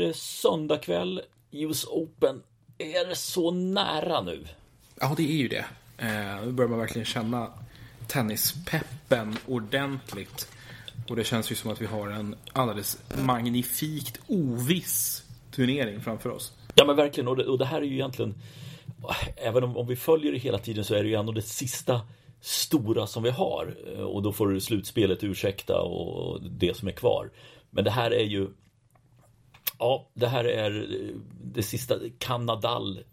Är söndag kväll, US Open. Är så nära nu? Ja, det är ju det. Eh, nu börjar man verkligen känna tennispeppen ordentligt. Och det känns ju som att vi har en alldeles magnifikt oviss turnering framför oss. Ja men verkligen, och det, och det här är ju egentligen Även om, om vi följer det hela tiden så är det ju ändå det sista stora som vi har. Och då får slutspelet ursäkta och det som är kvar. Men det här är ju Ja, det här är det sista. Kan Nadal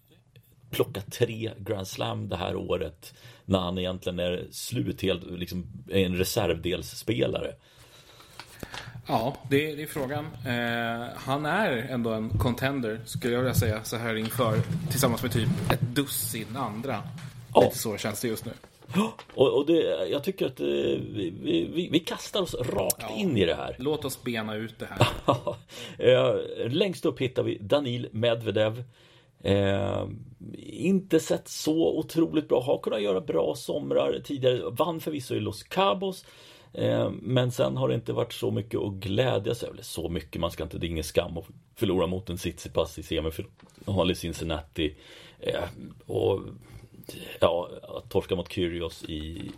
plocka tre Grand Slam det här året när han egentligen är slut, helt, liksom en reservdelsspelare? Ja, det är, det är frågan. Eh, han är ändå en contender, skulle jag vilja säga, så här inför, tillsammans med typ ett dussin andra. Ja. Lite så känns det just nu. Och, och det, jag tycker att eh, vi, vi, vi, kastar oss rakt ja. in i det här. Låt oss bena ut det här. Längst upp hittar vi Danil Medvedev. Eh, inte sett så otroligt bra. Har kunnat göra bra somrar tidigare. Vann förvisso i Los Cabos. Eh, men sen har det inte varit så mycket att glädja sig över. Så mycket, man ska inte, det är ingen skam att förlora mot en Tsitsipas i semifinal i Cincinnati. Eh, och ja, att torska mot Kyrgios i,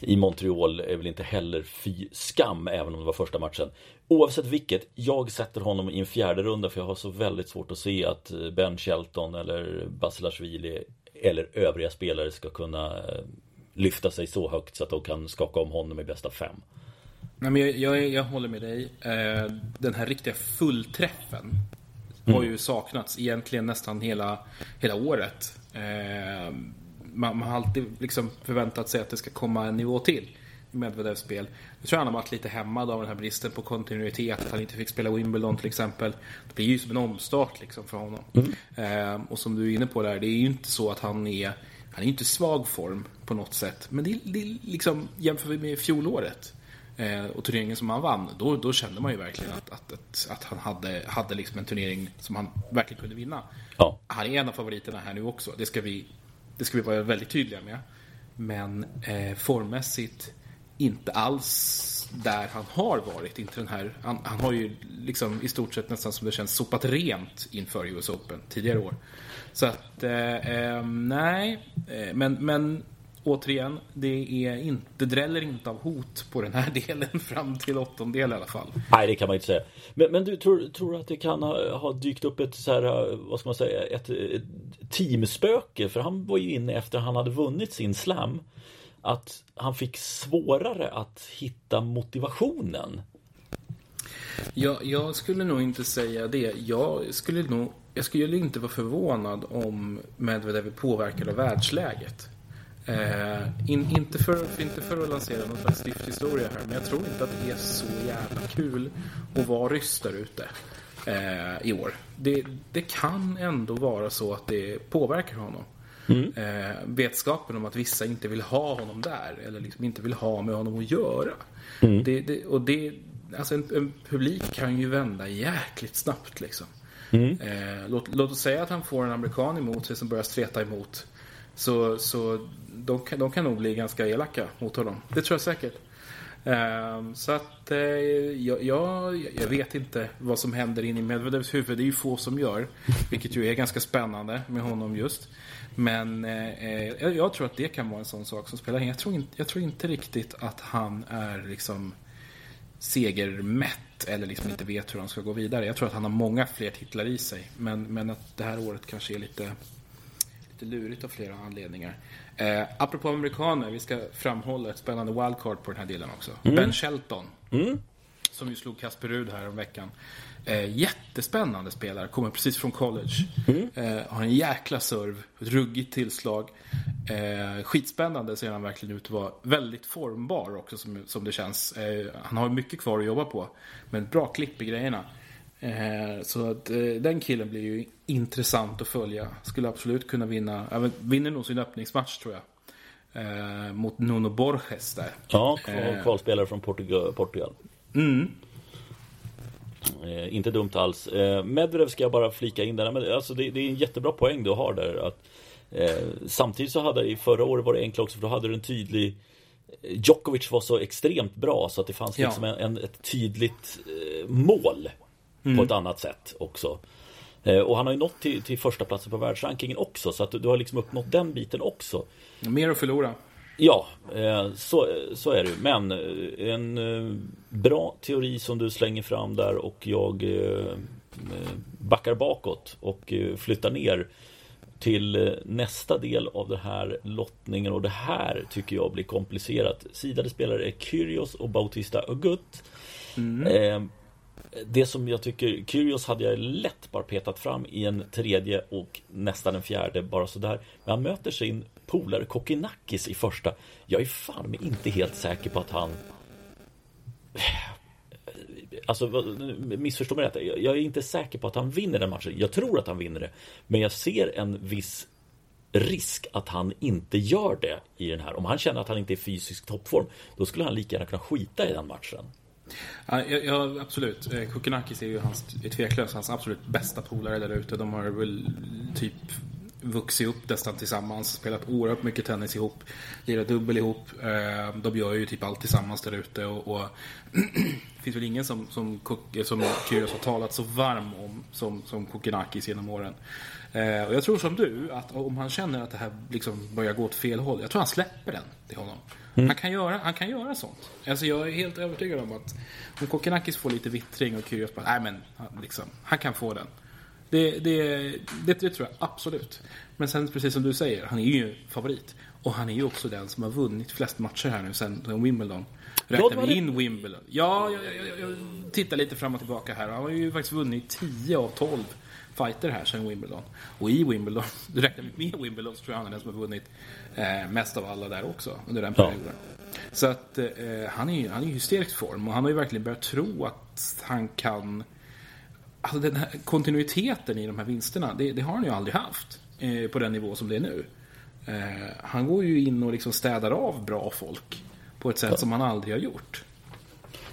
i Montreal är väl inte heller fy skam, även om det var första matchen. Oavsett vilket, jag sätter honom i en fjärde runda för jag har så väldigt svårt att se att eh, Ben Shelton eller Basilashvili eller övriga spelare ska kunna eh, lyfta sig så högt så att de kan skaka om honom i bästa fem. Nej, men jag, jag, jag håller med dig. Eh, den här riktiga fullträffen har ju saknats egentligen nästan hela, hela året. Eh, man, man, har alltid liksom förväntat sig att det ska komma en nivå till i Medvedevs spel. Jag tror han har varit lite hämmad av den här bristen på kontinuitet, att han inte fick spela Wimbledon till exempel. Det blir ju som en omstart liksom för honom. Mm. Eh, och som du är inne på där, det är ju inte så att han är han är inte svag form på något sätt. Men det är, det är liksom, jämför vi med fjolåret och turneringen som han vann, då, då kände man ju verkligen att, att, att, att han hade, hade liksom en turnering som han verkligen kunde vinna. Ja. Han är en av favoriterna här nu också, det ska vi, det ska vi vara väldigt tydliga med. Men eh, formmässigt inte alls där han har varit. Inte den här, han, han, har ju liksom i stort sett nästan som det känns sopat rent inför US Open tidigare år. Så att, eh, eh, nej. Eh, men, men återigen, det är inte, det dräller inte av hot på den här delen fram till åttondel i alla fall. Nej, det kan man inte säga. Men, men du tror, tror att det kan ha, ha, dykt upp ett så här, vad ska man säga, ett, ett teamspöke? För han var ju inne efter han hade vunnit sin slam. Att han fick svårare att hitta motivationen. Ja, jag skulle nog inte säga det. Jag skulle nog jag skulle inte vara förvånad om Medvedev är påverkad av världsläget. Eh, in, inte, för, inte för att lansera någon slags stifthistoria här, men jag tror inte att det är så jävla kul att vara ryss där ute eh, i år. Det, det, kan ändå vara så att det påverkar honom. Mm. Eh, vetskapen om att vissa inte vill ha honom där, eller liksom inte vill ha med honom att göra. Mm. Det, det, och det, alltså en, en, publik kan ju vända jäkligt snabbt liksom. Mm. Eh, låt, låt oss säga att han får en amerikan emot sig som börjar streta emot. Så, så de, kan, de kan nog bli ganska elaka mot honom. Det tror jag säkert. Ehm, så att eh, jag, jag, jag, vet inte vad som händer in i Medvedevs huvud. Det är ju få som gör. Vilket ju är ganska spännande med honom just. Men jag, jag tror att det kan vara en sån sak som spelar in. Jag tror inte, jag tror inte riktigt att han är liksom segermätt eller liksom inte vet hur han ska gå vidare. Jag tror att han har många fler titlar i sig. Men, men att det här året kanske är lite, lite lurigt av flera anledningar. Eh, apropå amerikaner, vi ska framhålla ett spännande wildcard på den här delen också. Mm. Ben Shelton. Mm. Som ju slog Kasper Rud här om veckan. Eh, jättespännande spelare, kommer precis från college. Mm. Eh, har en jäkla serv, ett ruggigt tillslag. Eh, skitspännande ser han verkligen ut att vara. Väldigt formbar också som, som det känns. Eh, han har mycket kvar att jobba på. Men bra klipp i grejerna. Eh, så att eh, den killen blir ju intressant att följa. Skulle absolut kunna vinna, även, vinner nog sin öppningsmatch tror jag. Eh, mot Nuno Borges där. Ja, kvalspelare från Portugal. Mm. Inte dumt alls. Medvedev ska jag bara flika in där. Men alltså det, det, är en jättebra poäng du har där. Att, eh, samtidigt så hade i förra året var det enkelt också för då hade du en tydlig Djokovic var så extremt bra så att det fanns liksom ja. en, en, ett tydligt eh, mål. Mm. på ett annat sätt också. Eh, och han har ju nått till, till första platsen på världsrankingen också så att du har liksom uppnått den biten också. Mer att förlora. Ja, eh, så, så är det Men eh, en bra teori som du slänger fram där och jag backar bakåt och flyttar ner till nästa del av den här lottningen och det här tycker jag blir komplicerat. Sidade spelare är Kyrgios och Bautista Agut. Mm det som jag tycker, Kyrgios hade jag lätt bara petat fram i en tredje och nästan en fjärde bara sådär. Men han möter sin polare Kokkinakis i första. Jag är fan mig inte helt säker på att han Alltså missförstå mig rätt. Jag är inte säker på att han vinner den matchen. Jag tror att han vinner det. Men jag ser en viss risk att han inte gör det i den här. Om han känner att han inte är fysisk toppform, då skulle han lika gärna kunna skita i den matchen. Ja, ja absolut. Eh, Kukinakis är ju hans, är tveklöst hans absolut bästa polare där ute. De har väl typ vuxit upp nästan tillsammans, spelat oerhört mycket tennis ihop, lirat dubbel ihop. Eh, de gör ju typ allt tillsammans där ute och, och det finns väl ingen som, som, som Kyrgios har talat så varm om som, som Kukinakis genom åren. Eh, och jag tror som du, att om han känner att det här liksom börjar gå åt fel håll, jag tror han släpper den till honom. Mm. Han, kan göra, han kan göra sånt. Alltså jag är helt övertygad om att om Kokkinakis får lite vittring och Kyrgios bara, nej men liksom, han kan få den. Det, det, det, det, tror jag absolut. Men sen precis som du säger, han är ju favorit. Och han är ju också den som har vunnit flest matcher här nu sen Wimbledon. Räknar vi in Wimbledon? Ja, jag, jag, jag, jag tittar lite fram och tillbaka här. Han har ju faktiskt vunnit 10 av 12 fighter här sen Wimbledon. Och i Wimbledon, du räknar med Wimbledon så tror jag han är den som har vunnit eh, mest av alla där också under den perioden. Ja. Så att eh, han är ju han är i hysterisk form och han har ju verkligen börjat tro att han kan Alltså den här kontinuiteten i de här vinsterna, det, det har han ju aldrig haft eh, på den nivå som det är nu. Eh, han går ju in och liksom städar av bra folk på ett sätt ja. som han aldrig har gjort.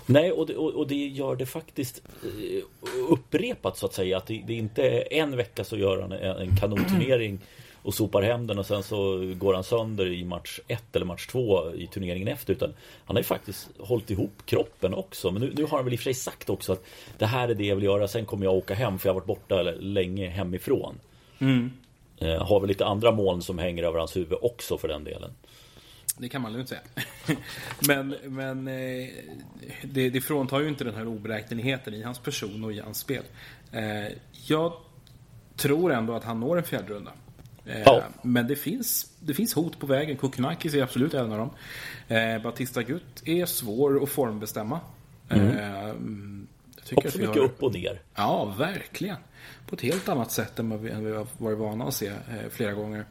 Nej, och det, och det gör det faktiskt eh, upprepat så att säga. Att det, det inte är en vecka så gör han en kanonturnering och sopar hem den och sen så går han sönder i match 1 eller match 2 i turneringen efter. Utan han har ju faktiskt hållit ihop kroppen också. Men nu, nu har han väl i och för sig sagt också att det här är det jag vill göra. Sen kommer jag åka hem för jag har varit borta länge hemifrån. Mm. Eh, har väl lite andra moln som hänger över hans huvud också för den delen. Det kan man lugnt säga. men men eh, det, det fråntar ju inte den här oberäkneligheten i hans person och i hans spel. Eh, jag tror ändå att han når en fjärde Eh, ja. Men det finns, det finns hot på vägen. Kukunakis är absolut en av dem. Eh, Batista Gutt är svår att formbestämma. Mm. Eh, Också mycket har... upp och ner. Ja, verkligen. På ett helt annat sätt än vad vi, har varit vana att se eh, flera gånger.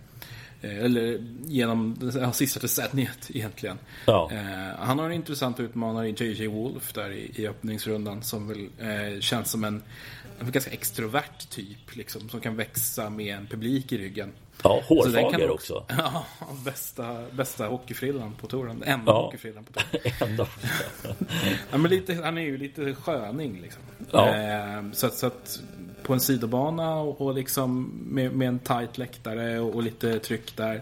Eh, eller genom det sista decenniet egentligen. Ja. Eh, han har en intressant utmanare i JJ Wolf där i, i öppningsrundan som väl eh, känns som en, en ganska extrovert typ liksom, som kan växa med en publik i ryggen. Ja, hårfager också. Ja, bästa, bästa hockeyfrillan på touren. Enda ja. hockeyfrillan på touren. Enda. ja, men lite, han är ju lite sköning liksom. Ja. Eh, så, så att på en sidobana och, och liksom med, med en tight läktare och, och, lite tryck där.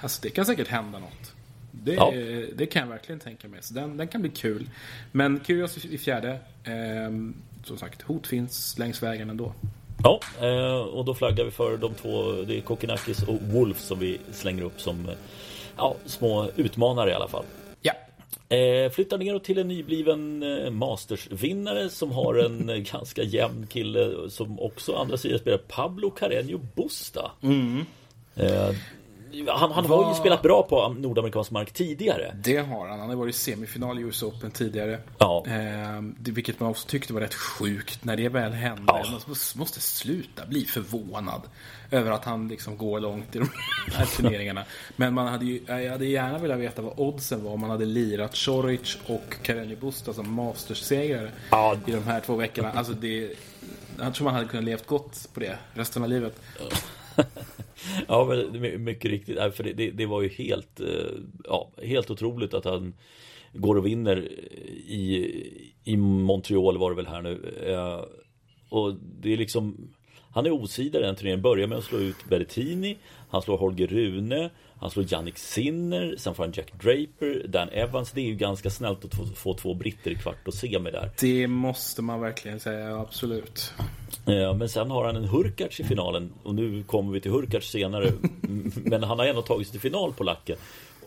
Alltså det kan säkert hända något. Det, ja. det kan jag verkligen tänka mig. Så den, den kan bli kul. Men Kyrgios i fjärde. Eh, som sagt, hot finns längs vägen ändå. Ja, eh, och då flaggar vi för de två. Det är Kokinakis och Wolf som vi slänger upp som ja, små utmanare i alla fall. Eh, flyttar neråt till en nybliven eh, Masters-vinnare som har en eh, ganska jämn kille som också andra sidan spelar Pablo Carreño Busta. Mm. Eh, han, han har ju spelat bra på nordamerikansk mark tidigare. Det har han. Han har varit i semifinal i US Open tidigare. Ja. Eh, vilket man också tyckte var rätt sjukt när det väl hände. Ja. Man måste sluta bli förvånad över att han liksom går långt i de här turneringarna. Men man hade ju, jag hade gärna velat veta vad oddsen var om man hade lirat Choric och Carreño Busta som Masters-segrare ja. i de här två veckorna. Alltså det, jag tror man hade kunnat levt gott på det resten av livet ja, men mycket riktigt. För det, det, det, var ju helt, eh, ja, helt otroligt att han går och vinner i, i Montreal var det väl här nu. Eh, och det är liksom han är osidare den turneringen. Börjar med att slå ut Berrettini. Han slår Holger Rune. Han slår Jannik Sinner. Sen får han Jack Draper. Dan Evans. Det är ju ganska snällt att få, två britter i kvart och semi där. Det måste man verkligen säga, absolut. Men sen har han en Hurkacz i finalen. Och nu kommer vi till Hurkacz senare. Men han har ändå tagit sig till final på lacken.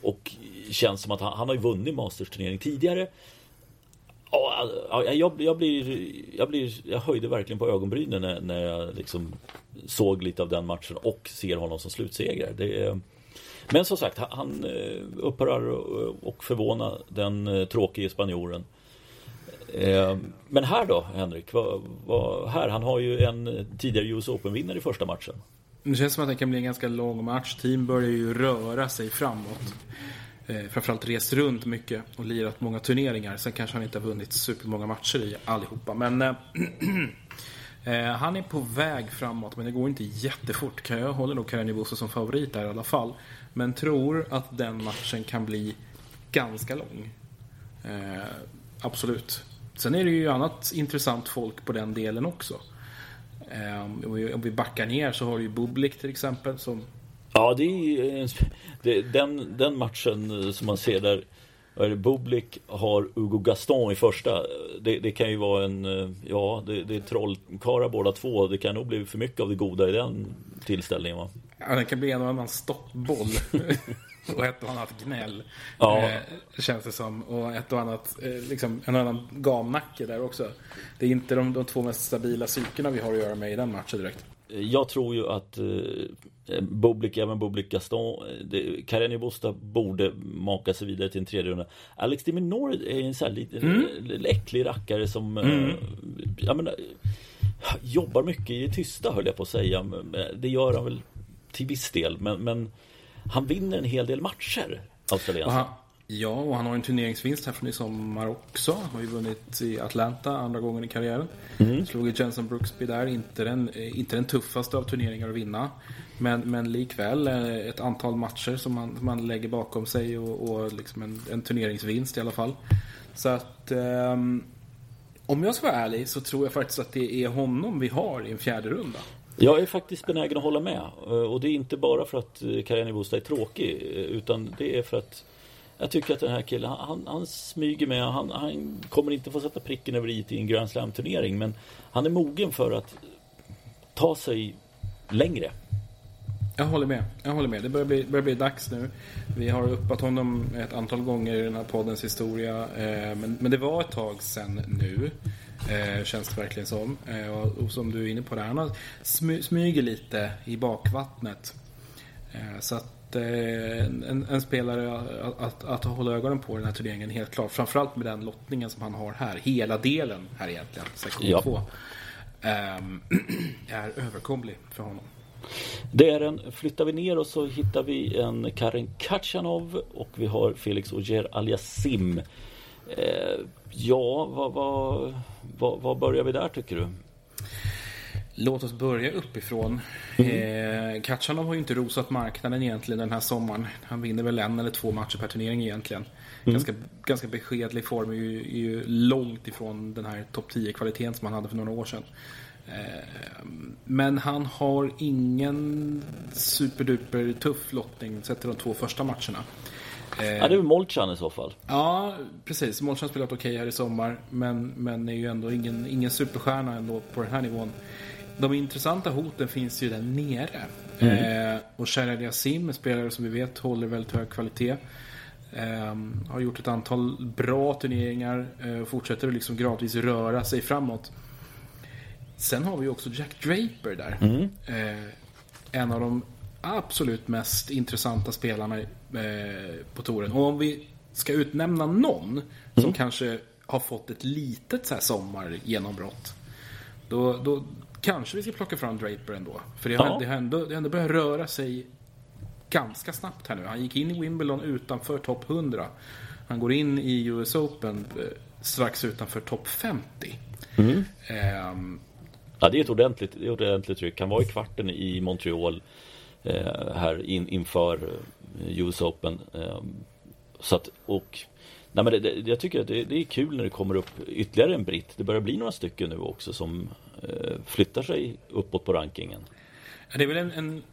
Och känns som att han, han har ju vunnit Masters-turnering tidigare. Alltså, ja, jag, jag, blir, jag, blir, jag höjde verkligen på ögonbrynen när, när jag liksom såg lite av den matchen och ser honom som slutsegrare. Det men som sagt, han eh, upphör och förvåna den eh, tråkige spanjoren. Eh, men här då, Henrik? Vad, vad, här, han har ju en tidigare US Open-vinnare i första matchen. Det känns som att det kan bli en ganska lång match. Team börjar ju röra sig framåt. Eh, framförallt rest runt mycket och lirat många turneringar. Sen kanske han inte har vunnit supermånga matcher i allihopa. Men eh, eh, han är på väg framåt, men det går inte jättefort. Jag håller nog Karenivoso som favorit där i alla fall. Men tror att den matchen kan bli ganska lång. Eh, absolut. Sen är det ju annat intressant folk på den delen också. Eh, om vi backar ner så har du ju Bublik till exempel som Ja, det är det, den, den matchen som man ser där Bublik har Hugo Gaston i första. Det, det kan ju vara en, ja, det, det är trollkarlar båda två. Det kan nog bli för mycket av det goda i den tillställningen va? Ja, det kan bli en och annan stoppboll. och ett och annat gnäll. Ja. Eh, känns det som. Och ett och annat, eh, liksom, en annan gamnacke där också. Det är inte de, de två mest stabila psykena vi har att göra med i den matchen direkt. Jag tror ju att eh, Bublik, även Bublik Gaston, Kareni Busta borde maka sig vidare till en tredje runda. Alex Diminor är en sån här liten mm. äcklig rackare som eh, mm. jag menar, jobbar mycket i det tysta höll jag på att säga. Det gör han väl till viss del, men, men han vinner en hel del matcher, australiensaren. Ja, och han har en turneringsvinst här från i sommar också. Han har ju vunnit i Atlanta andra gången i karriären. Mm. Slog i Jensen Brooksby där. Inte den, eh, inte den tuffaste av turneringar att vinna. Men, men likväl eh, ett antal matcher som man, man lägger bakom sig och, och liksom en, en turneringsvinst i alla fall. Så att um, om jag ska vara ärlig så tror jag faktiskt att det är honom vi har i en fjärde runda. Jag är faktiskt benägen att hålla med. Eh, och det är inte bara för att Karjani Busta är tråkig. Utan det är för att jag tycker att den här killen, han, han smyger med. Han, han kommer inte få sätta pricken över i i en Grand Slam-turnering. Men han är mogen för att ta sig längre. Jag håller med. Jag håller med. Det börjar bli, börjar bli dags nu. Vi har uppat honom ett antal gånger i den här poddens historia. Eh, men, men det var ett tag sedan nu. Eh, känns det verkligen som. Eh, och, och, som du är inne på där. Han har smy, smyger lite i bakvattnet. Eh, så att Eh, en, en, spelare att, att, att, hålla ögonen på den här turneringen helt klart. Framförallt med den lottningen som han har här. Hela delen här egentligen, sektion ja. 2. Um, är överkomlig för honom. Det är en, flyttar vi ner och så hittar vi en Karen Kachanov och vi har Felix Ogier Aliasim. Eh, ja, vad, vad, vad, vad börjar vi där tycker du? Låt oss börja uppifrån. Mm. Eh, Kachanov har ju inte rosat marknaden egentligen den här sommaren. Han vinner väl en eller två matcher per turnering egentligen. Mm. Ganska, ganska beskedlig form, är ju, är ju långt ifrån den här topp 10-kvaliteten som han hade för några år sedan. Eh, men han har ingen superduper tuff lottning sett till de två första matcherna. Eh, ja, det är Molchan i så fall. Ja, precis. Molchan spelat okej okay här i sommar. Men, men är ju ändå ingen, ingen superstjärna ändå på den här nivån de intressanta hoten finns ju där nere. Mm. Eh, och Sherad Yassim, spelare som vi vet håller väldigt hög kvalitet. Eh, har gjort ett antal bra turneringar eh, och fortsätter liksom gradvis röra sig framåt. Sen har vi också Jack Draper där. Mm. Eh, en av de absolut mest intressanta spelarna eh, på touren. Och om vi ska utnämna någon mm. som kanske har fått ett litet så här sommargenombrott. Då, då, Kanske vi ska plocka fram Draper ändå. För det har, ja. det har, ändå, det har ändå börjat röra sig ganska snabbt här nu. Han gick in i Wimbledon utanför topp 100. Han går in i US Open eh, strax utanför topp 50. Mm. Um, ja, det är ett ordentligt, det är ett ordentligt tryck. Han var i kvarten i Montreal eh, här in, inför eh, US Open. Eh, så att, och Nej men det, det, jag tycker att det, det, är kul när det kommer upp ytterligare en britt. Det börjar bli några stycken nu också som eh, flyttar sig uppåt på rankingen. Det är väl en, en,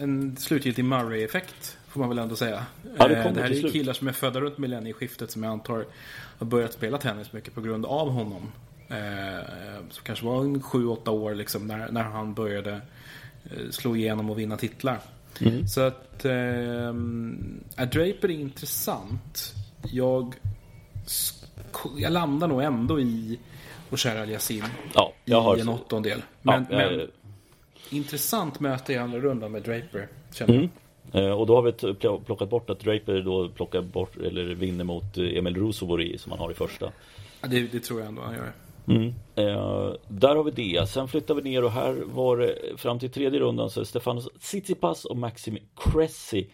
en slutgiltig Murray-effekt, får man väl ändå säga. Ja, det, Eh, det här är ju killar som är födda runt millennieskiftet som jag antar har börjat spela tennis mycket på grund av honom. Eh, som kanske var en 7-8 år liksom, när, när han började eh, slå igenom och vinna titlar. Mm. Så att eh, Draper är intressant. Jag, jag landar nog ändå i Osher Al Yassin Ja, i jag har... en åttondel. Men, ja, men eh, intressant möte i andra rundan med Draper. Känner jag. Mm. Eh, Och då har vi plockat bort att Draper då plockar bort eller vinner mot eh, Emil Rusovori som han har i första. Ja, det, det tror jag ändå han gör. Mm. Eh, där har vi det. Sen flyttar vi ner och här var det fram till tredje rundan så är det Stefanos Tsitsipas och Maxim Cressy.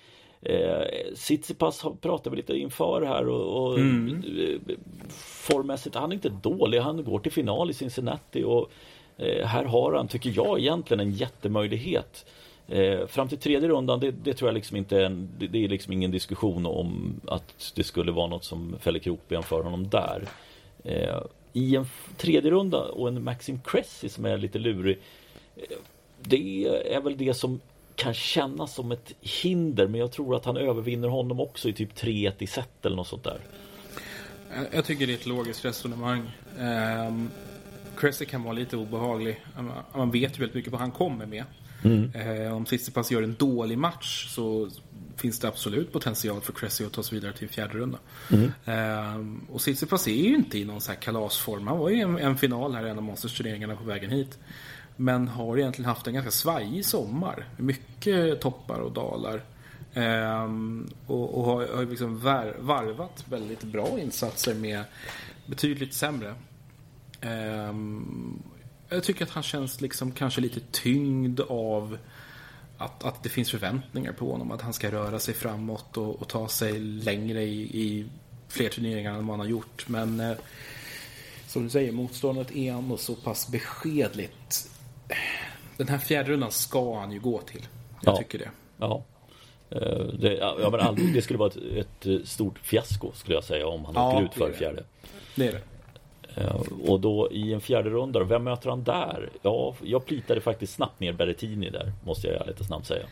Eh, Tsitsipas pratade vi lite inför här och, och eh, formmässigt, han är inte dålig. Han går till final i Cincinnati och eh, här har han, tycker jag, egentligen en jättemöjlighet. Eh, fram till tredje rundan, det, det tror jag liksom inte är en, det, det är liksom ingen diskussion om att det skulle vara något som fäller krokben för honom där. Eh, I en tredje runda och en Maxim Cressy som är lite lurig. Eh, det är väl det som kan kännas som ett hinder men jag tror att han övervinner honom också i typ 3-1 i set eller något sånt där. Jag, tycker det är ett logiskt resonemang. Um, Cressy kan vara lite obehaglig. Man, vet ju väldigt mycket vad han kommer med. Eh, om Tsitsipas gör en dålig match så finns det absolut potential för Cressy att ta sig vidare till fjärde runda. Ehm, och Tsitsipas är ju inte i någon så här kalasform. Han var ju i en, en final här i en av Masters-turneringarna på vägen hit. Men har egentligen haft en ganska svajig sommar. Mycket toppar och dalar. Ehm, och, och har, har liksom var, varvat väldigt bra insatser med betydligt sämre. Ehm, jag tycker att han känns liksom kanske lite tyngd av att, att det finns förväntningar på honom. Att han ska röra sig framåt och, och ta sig längre i, i fler turneringar än vad han har gjort. Men eh, som du säger, motståndet är ändå så pass beskedligt. Den här fjärde rundan ska han ju gå till. Jag Ja. tycker det. Ja. Eh, Det, ja, men aldrig, det skulle vara ett, ett stort fiasko skulle jag säga om han Ja, åker ut för det. fjärde. Det är det. Eh, Och då i en fjärde runda, vem möter han där? Ja, jag plitade faktiskt snabbt ner Berrettini där, måste jag lite snabbt säga.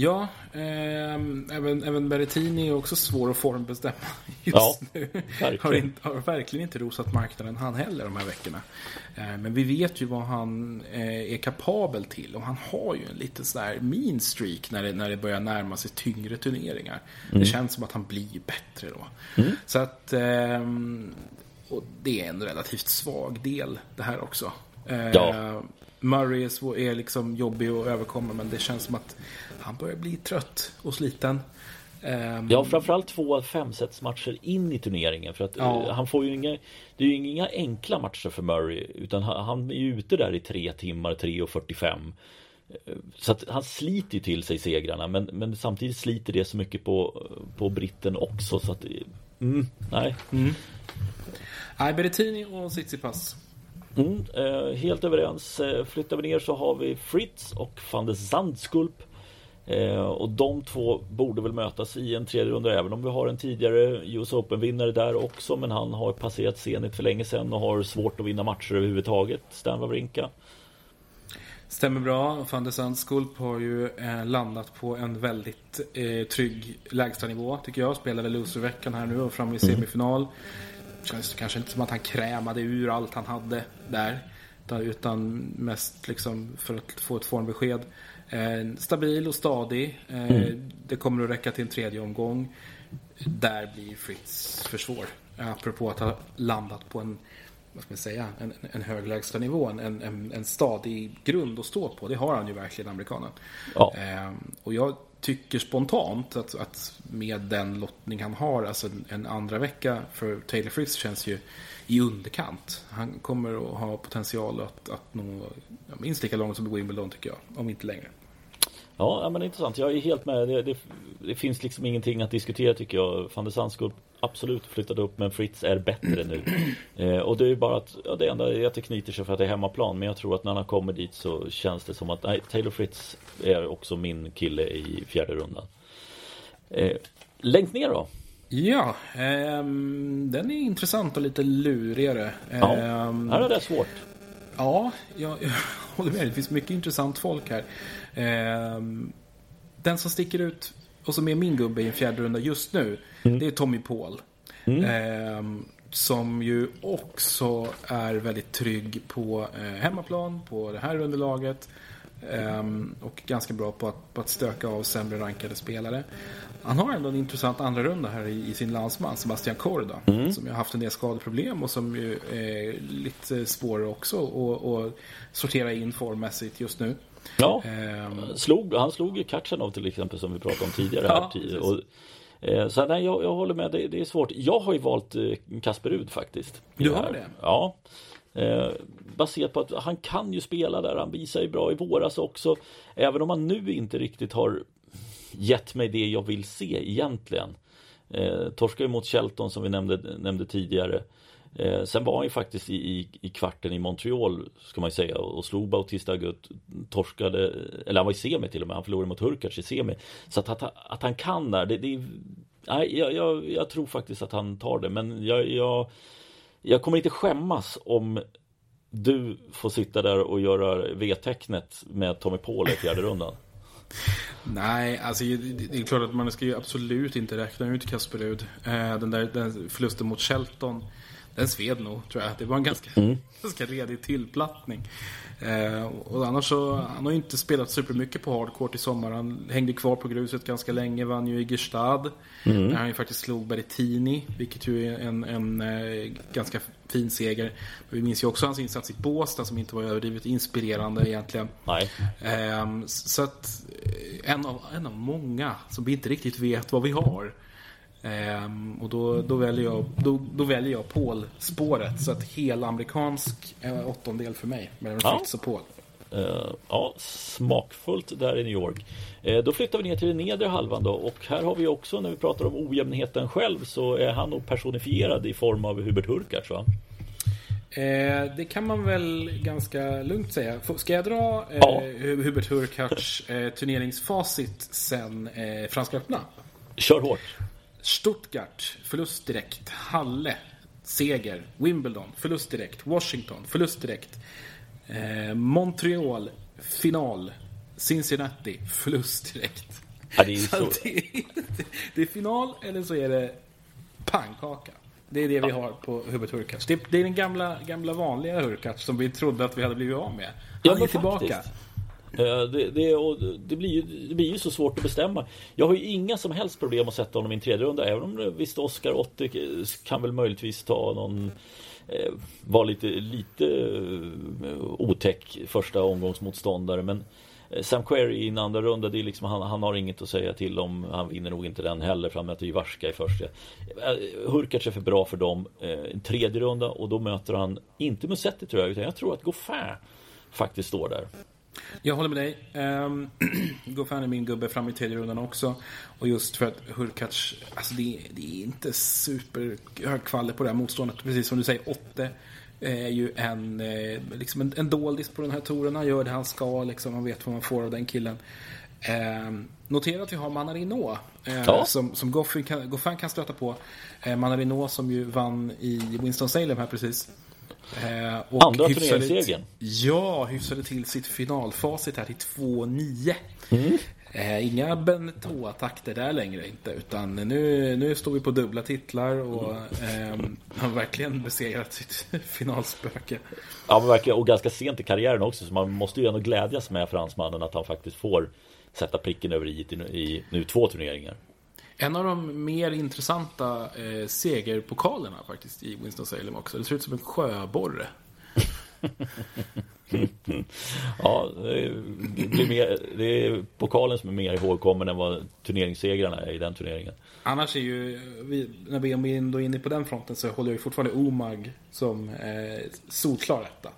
Ja, ehm, även, även Berrettini är också svår att formbestämma just Ja, nu. verkligen. Har, inte, har verkligen inte rosat marknaden han heller de här veckorna. Eh, men vi vet ju vad han eh, är kapabel till och han har ju en liten sån där mean streak när det, när det börjar närma sig tyngre turneringar. Mm. Det känns som att han blir bättre då. Så att ehm, och det är en relativt svag del det här också. Eh, Ja. Murray är, svår, är liksom jobbig att överkomma men det känns som att han börjar bli trött och sliten. Ehm, Ja, framförallt två femsetsmatcher in i turneringen för att Ja. eh, han får ju inga Det är ju inga enkla matcher för Murray utan han, är ju ute där i tre timmar, 3.45 Eh, Så att han sliter ju till sig segrarna men, men samtidigt sliter det så mycket på, på britten också så att mm, Nej Nej, Berrettini och Tsitsipas. Mm, eh, Helt överens eh, Flyttar vi ner så har vi Fritz och van de Zandskulp eh, Och de två borde väl mötas i en tredje runda även om vi har en tidigare US Open-vinnare där också men han har passerat Zenit för länge sedan och har svårt att vinna matcher överhuvudtaget Stan Wawrinka Stämmer bra. Van de Zandskulp har ju eh, landat på en väldigt eh, trygg lägstanivå tycker jag. Spelade loserveckan här nu och fram i semifinal. Känns det kanske inte som att han krämade ur allt han hade där. Utan- mest liksom för att få ett formbesked. Eh, stabil och stadig. Eh, Det kommer att räcka till en tredje omgång. Där blir Fritz för svår. Apropå att ha landat på en vad ska man säga, en, en hög lägsta nivå, en, en, en stadig grund att stå på. Det har han ju verkligen, amerikanen. Ja. Ehm, och jag tycker spontant att, att med den lottning han har, alltså en, en andra vecka för Taylor Fritz känns ju i underkant. Han kommer att ha potential att, att nå ja, minst lika långt som Wimbledon tycker jag, om inte längre. Ja, men intressant. Jag är helt med. Det, det, det finns liksom ingenting att diskutera tycker jag. Van der Sandskog absolut flyttat upp men Fritz är bättre nu. Eh, och det är ju bara att ja, det enda är att det knyter sig för att det är hemmaplan. Men jag tror att när han kommer dit så känns det som att nej, Taylor Fritz är också min kille i fjärde rundan. Eh, längst ner då? Ja, ehm, den är intressant och lite lurigare. Ja, Ehm, här är det svårt. Ja, jag, jag håller med. Det finns mycket intressant folk här. Ehm, den som sticker ut och som är min gubbe i en fjärde runda just nu, det är Tommy Paul. Ehm, som ju också är väldigt trygg på eh, hemmaplan, på det här underlaget. Ehm, och ganska bra på att, på att stöka av sämre rankade spelare. Han har ändå en intressant andra runda här i, i sin landsman, Sebastian Korda. Som ju har haft en del skadeproblem och som ju är lite svårare också att att sortera in formmässigt just nu. Ja, Ehm, slog, han slog ju Katjanov till exempel som vi pratade om tidigare. Ja, här, och, eh, så nej, jag, jag håller med, det, det är svårt. Jag har ju valt eh, Kasper Rud faktiskt. Du har det? Ja. Eh, baserat på att han kan ju spela där, han visar ju bra i våras också. Även om han nu inte riktigt har gett mig det jag vill se egentligen. Eh, torskar ju mot Shelton som vi nämnde, nämnde tidigare. Eh, sen var han ju faktiskt i, i, i kvarten i Montreal ska man ju säga och slog Bautista Agut Torskade, eller han var i semi till och med, han förlorade mot Hurkacz i semi. Så att, att, att han kan där, det, det nej, jag, jag, jag tror faktiskt att han tar det men jag, jag, jag kommer inte skämmas om du får sitta där och göra V-tecknet med Tommy Paul i fjärde rundan. Nej, alltså det är klart att man ska ju absolut inte räkna ut Kasper Rud. Eh, den där den förlusten mot Shelton, den sved nog tror jag. Det var en ganska, ganska redig tillplattning. Eh, Och annars så, han har ju inte spelat supermycket på hardcourt i sommar. Han hängde kvar på gruset ganska länge, vann ju i Gestad. Där han ju faktiskt slog Berrettini, vilket ju är en, en eh, ganska fin seger. Men vi minns ju också hans insats i Båstad som inte var överdrivet inspirerande egentligen. Nej. Ehm, så att eh, en av, en av många som vi inte riktigt vet vad vi har. Ehm, och då, då, väljer jag, då, då väljer jag Paul-spåret. Så att hela amerikansk är åttondel för mig. Mellan Ja. Fritz och Paul. Eh, ja, smakfullt där i New York. Eh, då flyttar vi ner till den nedre halvan då och här har vi också när vi pratar om ojämnheten själv så är han nog personifierad i form av Hubert Hurkacz va? Eh, det kan man väl ganska lugnt säga. Ska jag dra eh, Ja. Hu- Hubert Hurkacz eh, turneringsfacit sen eh, Franska öppna? Kör hårt! Stuttgart, förlust direkt. Halle, seger. Wimbledon, förlust direkt. Washington, förlust direkt. Eh, Montreal, final. Cincinnati, förlust direkt. Ja, det är Så det, är, det är final eller så är det pannkaka. Det är det vi har på Hubert Hurkacz. Det, det är den gamla, gamla vanliga Hurkacz som vi trodde att vi hade blivit av med. Ja, Han är men tillbaka. faktiskt. Eh, det, det, och det, blir ju, det blir ju så svårt att bestämma. Jag har ju inga som helst problem att sätta honom i en tredje runda. Även om eh, visst Oscar 80 kan väl möjligtvis ta någon eh, Var lite, lite eh, otäck första omgångsmotståndare. Men Sam Querrey i en andra runda, det är liksom, han, han har inget att säga till om. Han vinner nog inte den heller, för han möter ju Varska i första. Hurkacz är för bra för dem. En tredje runda och då möter han, inte Musetti tror jag, utan jag tror att Goffin faktiskt står där. Jag håller med dig. Um, Goffin är min gubbe fram i tredje rundan också. Och just för att Hurkacz, alltså det, det är inte superhög kvalle på det här motståndet. Precis som du säger, Otte är ju en, eh, liksom en, en doldis på den här touren. Han gör det han ska, liksom, man vet vad man får av den killen. Um, notera att vi har Manarino eh, Ja. som, som Goffin kan, Goffin kan stöta på. Eh, Manarino som ju vann i Winston-Salem här precis. Eh, Andra turneringssegern. Ja, hyfsade till sitt finalfacit här till 2-9. Mm. Eh, inga Benetoa-takter där längre inte, utan nu, nu står vi på dubbla titlar och eh, har verkligen besegrat sitt finalspöke. Ja men verkligen, och ganska sent i karriären också så man måste ju ändå glädjas med fransmannen att han faktiskt får sätta pricken över i, i nu två turneringar. En av de mer intressanta eh, segerpokalerna faktiskt i Winston-Salem också. Det ser ut som en sjöborre. Ja, det blir mer, det är pokalen som är mer ihågkommen än vad turneringssegrarna är i den turneringen. Annars är ju, när vi är ändå inne på den fronten så håller jag ju fortfarande Omag som eh, solklar etta.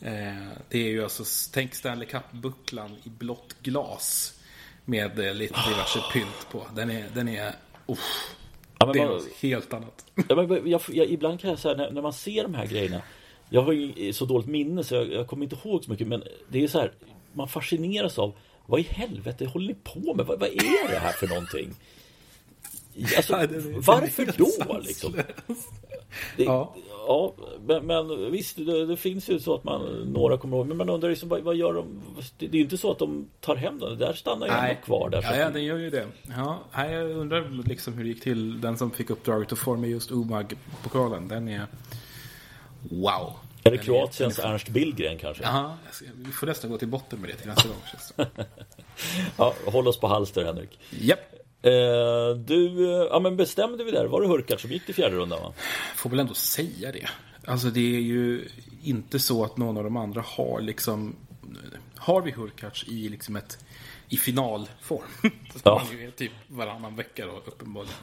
Eh, det är ju alltså, tänk Stanley Cup-bucklan i blått glas. Med eh, lite diverse pynt på. Den är, den är, uff, Ja, det är man- något helt annat. Ja, men jag, jag, ibland kan jag säga när, när man ser de här grejerna Jag har ju så dåligt minne så jag, jag kommer inte ihåg så mycket men det är så här Man fascineras av Vad i helvete håller ni på med? Vad, vad är det här för någonting? Alltså, varför då liksom? Det, ja. ja, men, men visst, det, det, finns ju så att man några kommer ihåg. Men man undrar liksom, vad, vad gör de? Det, det är ju inte så att de tar hem den. Där stannar ju kvar. Där, ja, ja, den gör ju det. Ja, jag undrar liksom hur det gick till. Den som fick uppdraget att forma just Omag-pokalen. Den är... Wow! Är det Kroatiens Ernst Billgren kanske? Ja, vi får nästan gå till botten med det till nästa gång. ja, håll oss på halster Henrik. Japp. Eh, du, eh, ja men bestämde vi där. Var det Hurkacz som gick till fjärde rundan va? Får väl ändå säga det. Alltså det är ju inte så att någon av de andra har liksom Har vi Hurkacz i liksom ett i finalform. ja. Är typ varannan vecka då uppenbarligen.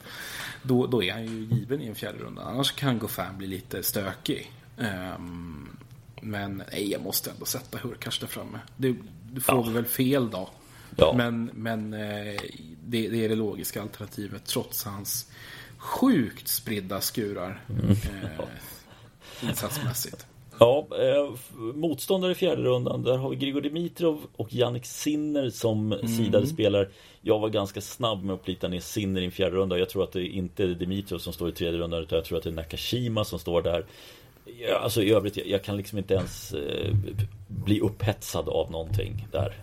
Då, då är han ju given i en fjärde runda. Annars kan Goffin bli lite stökig. Um, men nej, jag måste ändå sätta Hurkacz där framme. Du, du får ja. väl fel då. Ja. Men, men eh, det, det, är det logiska alternativet trots hans sjukt spridda skurar. Mm. Eh, insatsmässigt. Ja, eh, motståndare i fjärde rundan. Där har vi Grigor Dimitrov och Jannik Sinner som mm. sidade spelare. Jag var ganska snabb med att plita ner Sinner i en fjärde runda. Jag tror att det inte är Dimitrov som står i tredje rundan utan jag tror att det är Nakashima som står där. Alltså i övrigt, jag, jag kan liksom inte ens eh, bli upphetsad av någonting där.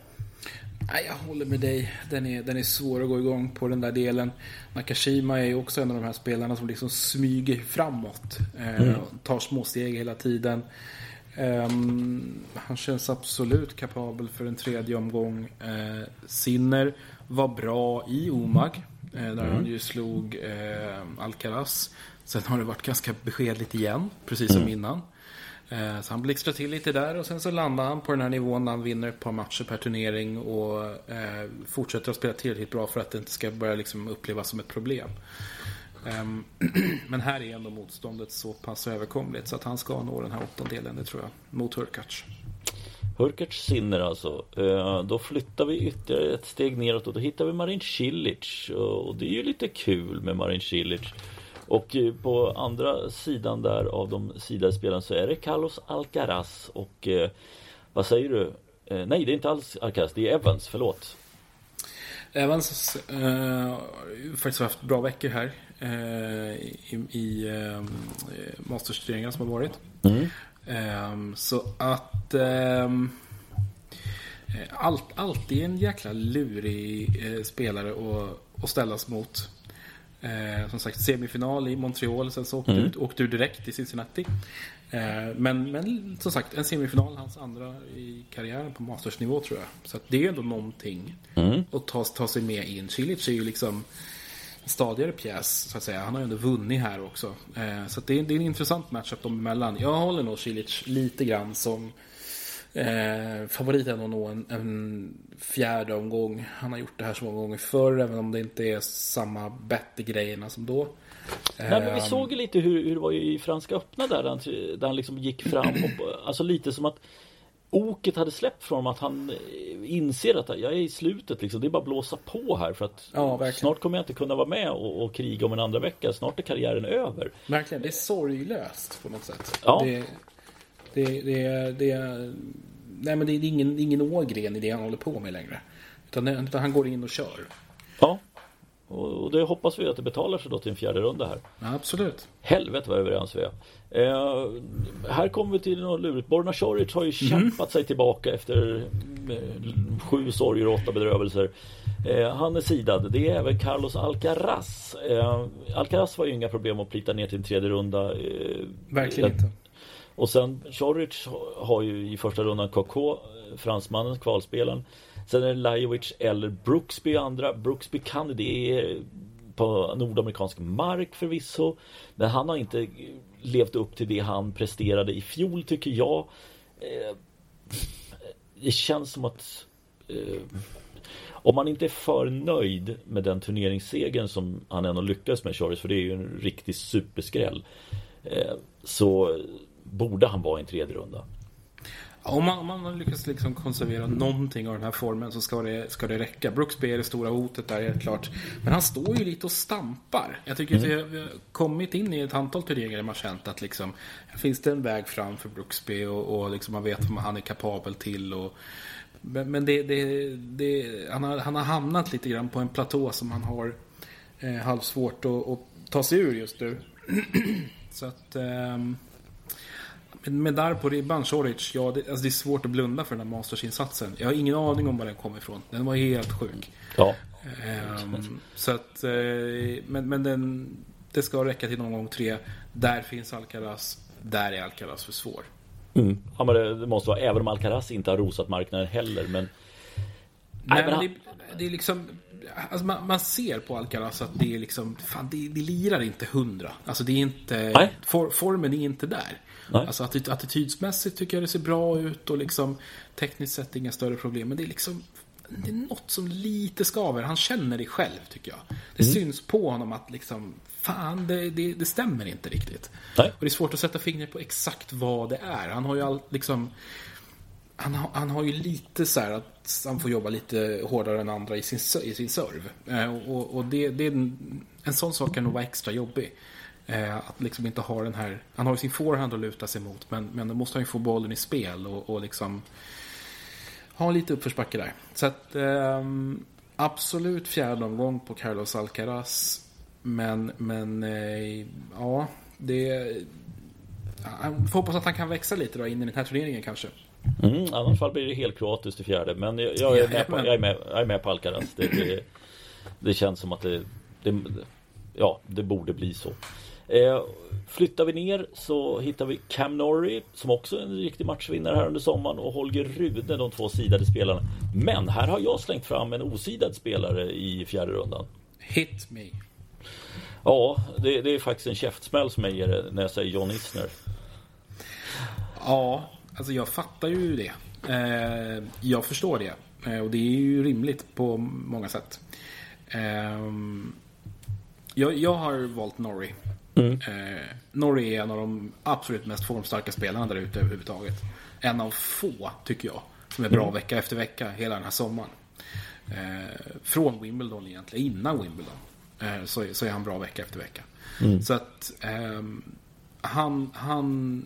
Nej, jag håller med dig. Den är, den är svår att gå igång på den där delen. Nakashima är ju också en av de här spelarna som liksom smyger framåt. Eh, mm. Tar små steg hela tiden. Um, han känns absolut kapabel för en tredje omgång. Uh, Sinner var bra i Omag. Uh, där mm. han ju slog uh, Alcaraz. Sen har det varit ganska beskedligt igen, precis som mm. innan. Eh, så han blixtrar till lite där och sen så landar han på den här nivån när han vinner ett par matcher per turnering och eh, fortsätter att spela tillräckligt bra för att det inte ska börja liksom upplevas som ett problem. Ehm, men här är ändå motståndet så pass överkomligt så att han ska nå den här åttondelen, det tror jag, mot Hurkacz. Hurkacz Sinner alltså. Eh, då flyttar vi ytterligare ett steg neråt och då hittar vi Marin Cilic. Och det är ju lite kul med Marin Cilic. Och eh, på andra sidan där av de sidade spelarna så är det Carlos Alcaraz och eh, vad säger du? Eh, nej, det är inte alls Alcaraz, det är Evans, förlåt. Evans eh, faktiskt haft bra veckor här eh, i, i eh, Masters-turneringarna som har varit. Mm. Eh, så att eh, allt, alltid en jäkla lurig spelare att, att ställas mot. Eh, som sagt semifinal i Montreal, sen så åkte, mm. ut, åkte du direkt i Cincinnati. Eh, men, men som sagt, en semifinal, hans andra i karriären på mastersnivå tror jag. Så det är ändå någonting mm. att ta, ta sig med in. Cilic är ju liksom en stadigare pjäs, så att säga. Han har ju ändå vunnit här också. Eh, så det är, det är en intressant matchup dem emellan. Jag håller nog Cilic lite grann som Eh, favorit är nog en, en fjärde omgång. Han har gjort det här så många gånger förr, även om det inte är samma bett i grejerna som då. Nej, men vi ehm. såg ju lite hur, hur det var i Franska öppna där, han, där han liksom gick fram och, alltså lite som att Oket hade släppt från honom att han eh, inser att jag är i slutet liksom. Det är bara att blåsa på här för att ja, snart kommer jag inte kunna vara med och, och, kriga om en andra vecka. Snart är karriären över. Verkligen, det är sorglöst på något sätt. Ja. Det, det, det, det, nej men det är ingen, ingen ågren i det han håller på med längre. Utan, utan han går in och kör. Ja. Och det hoppas vi att det betalar sig då till en fjärde runda här. Absolut. Helvete vad överens vi är. Eh, här kommer vi till något lurigt. Borna Choric har ju mm. kämpat sig tillbaka efter eh, sju sorger och åtta bedrövelser. Eh, han är sidad. Det är även Carlos Alcaraz. Eh, Alcaraz var ju inga problem att plita ner till en tredje runda. Eh, Verkligen inte. Och sen Choric har ju i första rundan KK, fransmannen, kvalspelaren. Sen är det Lajovic eller Brooksby andra. Brooksby kan det är på nordamerikansk mark förvisso. Men han har inte levt upp till det han presterade i fjol tycker jag. Eh, det känns som att eh, om man inte är för nöjd med den turneringssegern som han ändå lyckades med Choric, för det är ju en riktig superskräll. Eh, så borde han vara i en tredje runda. Om man, om man lyckas liksom konservera någonting av den här formen så ska det, ska det räcka. Brooksby är det stora hotet där helt klart. Men han står ju lite och stampar. Jag tycker mm. att vi har kommit in i ett antal turneringar där man känt att liksom, finns det en väg fram för Brooksby och, och liksom man vet vad han är kapabel till. Och, men det, det, det, han, har, han har hamnat lite grann på en platå som han har eh, halvsvårt att, att ta sig ur just nu. Så att... Eh, med där på ribban, Choric, ja det, alltså det är svårt att blunda för den här Masters-insatsen. Jag har ingen aning om var den kom ifrån. Den var helt sjuk. Ja. Um, så att, uh, men, men den, det ska räcka till någon gång tre. Där finns Alcaraz. Där är Alcaraz för svår. Mm. Ja, men det, det, måste vara, även om Alcaraz inte har rosat marknaden heller. Men... Nej, men det, det är liksom... Alltså man, man, ser på Alcaraz att det är liksom... Fan, det, det lirar inte hundra. Alltså det är inte... For, formen är inte där. Nej. Alltså attitydsmässigt tycker jag det ser bra ut och liksom tekniskt sett inga större problem. Men det är liksom det är något som lite skaver. Han känner det själv tycker jag. Det mm. syns på honom att liksom fan, det, det, det stämmer inte riktigt. Nej. Och det är svårt att sätta fingret på exakt vad det är. Han har ju all, liksom han, har, han har ju lite så här att han får jobba lite hårdare än andra i sin, i sin serve. Eh, och, och det, det är en, en sån sak kan nog vara extra jobbig. Eh, att liksom inte ha den här... Han har ju sin forehand att luta sig mot men, men då måste han ju få bollen i spel och, och liksom ha lite uppförsbacke där. Så att eh, absolut fjärde omgång på Carlos Alcaraz. Men, men eh, ja, det... Jag får hoppas att han kan växa lite då in i den här turneringen kanske. Mm, I annat fall blir det helt kroatiskt i fjärde. Men jag, jag, är, med på, jag, är, med, jag är med på Alcaraz. Det, det, det känns som att det, det, ja, det borde bli så. Eh, flyttar vi ner så hittar vi Cam Norrie som också är en riktig matchvinnare här under sommaren och Holger Rune, de två sidade spelarna. Men här har jag slängt fram en osidad spelare i fjärde rundan. Hit me. Ja, det, det är faktiskt en käftsmäll som jag ger när jag säger John Isner. Ja, alltså jag fattar ju det. Eh, jag förstår det. Eh, och det är ju rimligt på många sätt. Jag, jag har valt Norrie. Mm. Eh, Norrie är en av de absolut mest formstarka spelarna där ute överhuvudtaget. En av få, tycker jag, som är bra mm. vecka efter vecka hela den här sommaren. Eh, från Wimbledon egentligen, innan Wimbledon. Eh, så, så är han bra vecka efter vecka. Mm. Så att eh, han, han,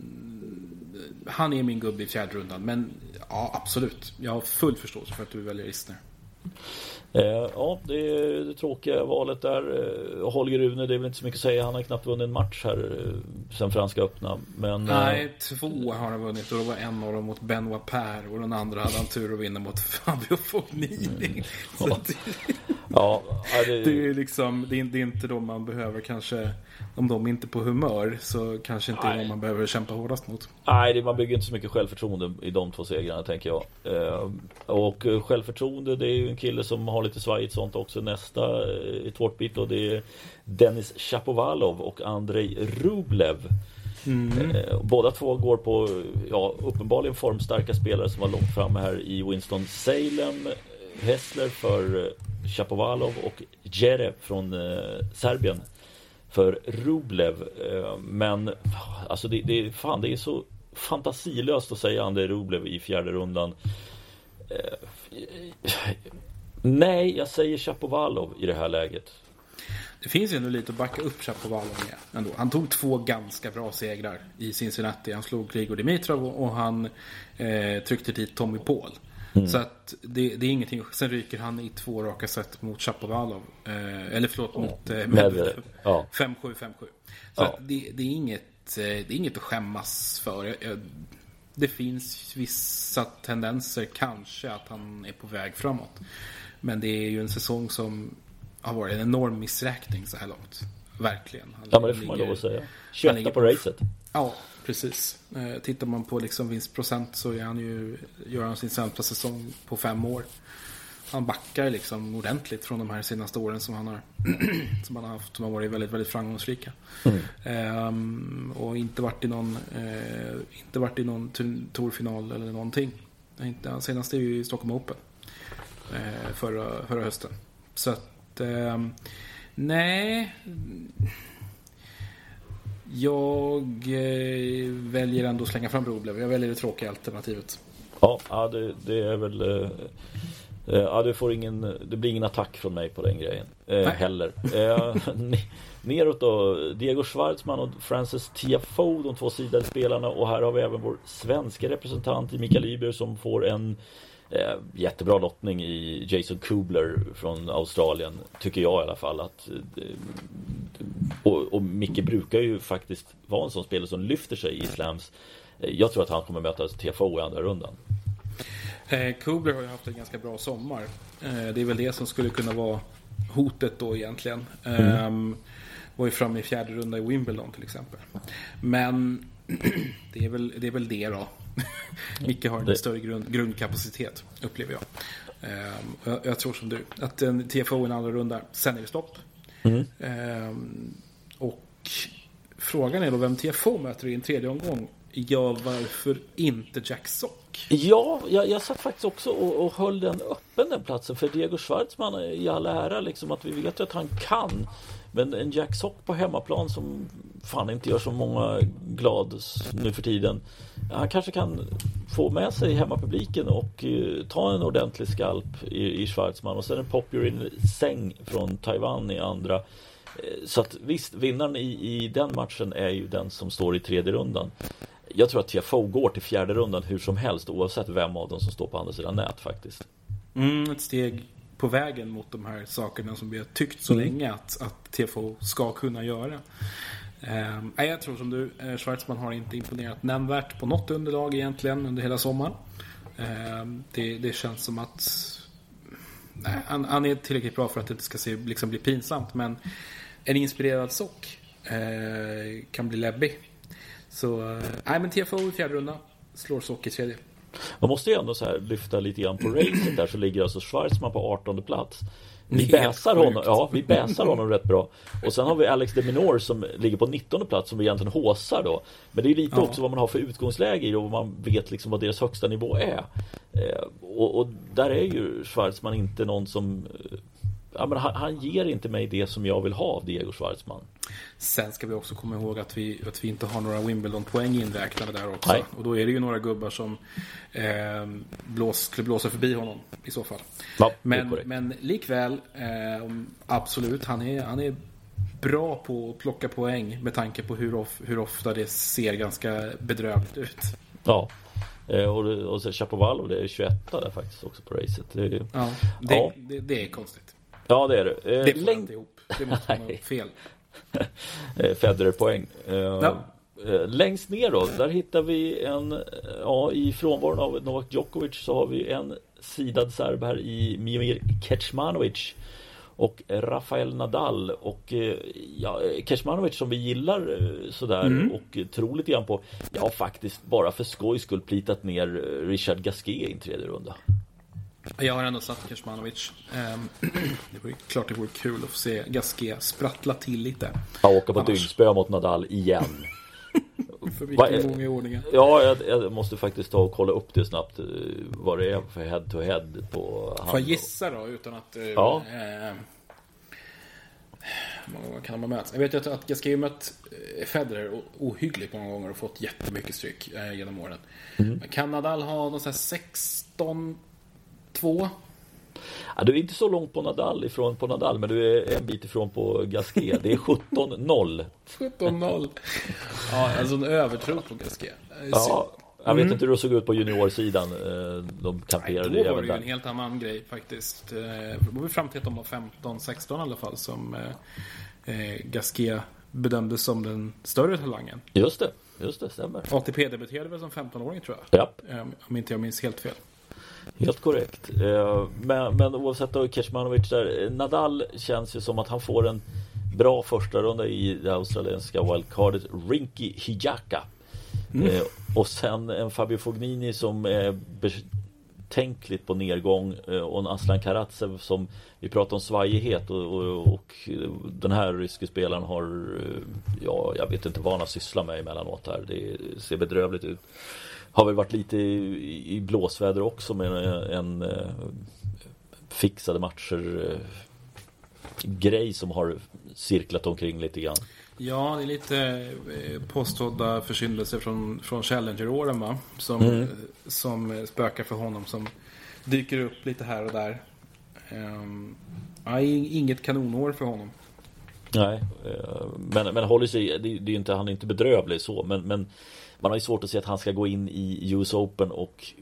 han är min gubbe i fjärde rundan. Men ja, absolut. Jag har full förståelse för att du väljer Isner. Eh, ja, det är det tråkiga valet där. Eh, Holger Rune, det är väl inte så mycket att säga. Han har knappt vunnit en match här eh, sen Franska öppna. Men, Nej, två har han vunnit och det var en av dem mot Benoit Per och den andra hade han tur att vinna mot Fabio Fognini. Mm. Ja. Ja, det... det... är liksom, det är, det är inte de man behöver kanske om de inte är på humör så kanske inte är de man behöver kämpa hårdast mot. Nej, man bygger inte så mycket självförtroende i de två segrarna tänker jag. Och självförtroende det är ju en kille som har lite svajigt sånt också nästa eh, tårtbit och det är Dennis Chapovalov och Andrei Rublev. Mm. Eh, båda två går på ja, uppenbarligen formstarka spelare som var långt framme här i Winston Salem. Hessler för Chapovalov och Jere från Serbien för Rublev. Eh, men alltså det, det, fan, det är så fantasilöst att säga Andrei Rublev i fjärde rundan. Nej, jag säger Chapovalov i det här läget. Det finns ju ändå lite att backa upp Chapovalov med. Ändå. Han tog två ganska bra segrar i Cincinnati. Han slog Grigor Dimitrov och han eh, tryckte dit Tommy Paul. Mm. Så att det, det, är ingenting. Sen ryker han i två raka set mot Chapovalov. Eh, eller förlåt, mot eh, Medvedev. Ja. 5-7, 5-7. Så ja. att det, det, är inget, eh, det är inget att skämmas för. Det finns vissa tendenser kanske att han är på väg framåt. Men det är ju en säsong som har varit en enorm missräkning så här långt. Verkligen. Han ja men det får man lov att säga. 21 på racet. Ja, precis. Eh, tittar man på liksom vinstprocent så är han ju, gör han sin sämsta säsong på fem år. Han backar liksom ordentligt från de här senaste åren som han har, som han har haft, som har varit väldigt, väldigt framgångsrika. Mm. Ehm, och inte varit i någon, eh, inte varit i någon tourfinal eller någonting. Inte, senast är ju i Stockholm Open. Eh, förra, förra hösten. Så att, eh, nej. Jag eh, väljer ändå att slänga fram Roblev. Jag väljer det tråkiga alternativet. Ja, det, det är väl... Eh, ja, du får ingen, det blir ingen attack från mig på den grejen eh, heller. Eh, neråt då, Diego Schwartzman och Francis Tiafoe, de två sidade spelarna. Och här har vi även vår svenska representant i Mikael Iber som får en Eh, jättebra lottning i Jason Kubler från Australien Tycker jag i alla fall att eh, och, och Micke brukar ju faktiskt vara en sån spelare som lyfter sig i slams. Eh, Jag tror att han kommer möta TFO i andra rundan. Eh, Kubler har ju haft en ganska bra sommar. Eh, Det är väl det som skulle kunna vara hotet då egentligen. Mm. Ehm, var ju framme i fjärde runda i Wimbledon till exempel. Men det är väl det, är väl det då Micke har en det... större grund, grundkapacitet, upplever jag. Um, jag. jag. tror som du, att en TFO en andra runda, sen är det stopp. Mm. Um, och frågan är då vem TFO möter i en tredje omgång. Ja, varför inte Jack Sock? Ja, jag, jag satt faktiskt också och, och höll den öppen den platsen för Diego Schwartzman i all ära liksom att vi vet att han kan men en Jack Sock på hemmaplan som fan inte gör så många glad nu för tiden. Han kanske kan få med sig hemmapubliken och uh, ta en ordentlig skalp i, i Schwarzman och sen en Popular Säng från Taiwan i andra. Uh, så att visst, vinnaren i, i den matchen är ju den som står i tredje rundan. Jag tror att TFO går till fjärde rundan hur som helst oavsett vem av dem som står på andra sidan nät faktiskt. Mm, ett steg på vägen mot de här sakerna som vi har tyckt så mm. länge att, att TFO ska kunna göra. Eh, jag tror som du, eh, Schwarzman har inte imponerat nämnvärt på något underlag egentligen under hela sommaren. Eh, det, det, känns som att nej, han, han, är tillräckligt bra för att det inte ska se, liksom bli pinsamt. Men en inspirerad sock eh, kan bli läbbig. Så, eh, nej men TFO i fjärde runda. Slår sock i tredje. Man måste ju ändå så här lyfta lite grann på racet där så ligger alltså Schwarzman på 18 plats. Vi bäsar honom, ja, vi bäsar honom rätt bra. Och sen har vi Alex de Minor som ligger på 19 plats som vi egentligen håsar då. Men det är lite ja. också vad man har för utgångsläge i och man vet liksom vad deras högsta nivå är. Eh, och, och, där är ju Schwarzman inte någon som ja, men han, han, ger inte mig det som jag vill ha av Diego Schwartzman. Sen ska vi också komma ihåg att vi, att vi inte har några Wimbledon-poäng inräknade där också. Nej. Och då är det ju några gubbar som eh, blås, skulle blåsa förbi honom i så fall. Ja, men, men likväl, eh, absolut, han är, han är bra på att plocka poäng med tanke på hur, of, hur ofta det ser ganska bedrövligt ut. Ja, eh, och, och så Chapovalov det är 21 där faktiskt också på racet. Det, ja, det, ja. Det, det, är konstigt. Ja, det är det. Eh, det får Läng... inte ihop. Det måste vara fel. Eh, Federer-poäng. Eh, ja. Eh, längst ner då, där hittar vi en, ja i frånvaron av Novak Djokovic så har vi en sidad serb här i Miomir Kecmanovic och Rafael Nadal och ja, Kecmanovic som vi gillar sådär mm. och tror lite grann på Ja faktiskt bara för skojs skull plitat ner Richard Gasquet i en tredje runda jag har ändå satt Kecmanovic. Ehm, det vore klart det vore kul att få se Gasquet sprattla till lite. Ja, åka på dyngspö mot Nadal igen. för vilken gång i ordningen? Ja, jag, jag, måste faktiskt ta och kolla upp det snabbt. Eh, vad det är för head to head på Får jag gissa då utan att... Eh, ja. Eh, många gånger kan man mötas. Jag vet ju att Gasquet mött eh, Federer ohyggligt många gånger och fått jättemycket stryk genom åren. Mm. Kan Nadal ha någon sån här 16 två. Ja, du är inte så långt på Nadal ifrån på Nadal men du är en bit ifrån på Gasquet. Det är 17-0. 17-0. Ja, alltså en övertro på Gasquet. Ja, jag vet mm. inte hur det såg ut på juniorsidan. Eh, de kamperade Nej, då var det ju en helt annan grej faktiskt. Eh, det var fram till att de var 15-16 i alla fall som eh, Gasquet bedömdes som den större talangen. Just det, just det, stämmer. ATP debuterade väl som 15-åring tror jag. Japp. Om inte jag minns helt fel. Helt korrekt. Eh, men, men oavsett då Kecmanovic där. Nadal känns ju som att han får en bra första runda i det australienska wildcardet. Rinky Hijaka. Mm. Eh, och sen en Fabio Fognini som är betänkligt på nedgång eh, och en Aslan Karatsev som vi pratar om svajighet och, och, och, den här ryske spelaren har ja, jag vet inte vad han har sysslat med emellanåt här. Det ser bedrövligt ut har väl varit lite i, i blåsväder också med en, en eh, fixade matcher eh, grej som har cirklat omkring lite grann. Ja, det är lite eh, påstådda försyndelser från, från Challenger-åren va? Som, mm. som spökar för honom som dyker upp lite här och där. Um, ja, inget kanonår för honom. Nej, men, men håller sig, det, det är inte, han är inte bedrövlig så men, men man har ju svårt att se att han ska gå in i US Open och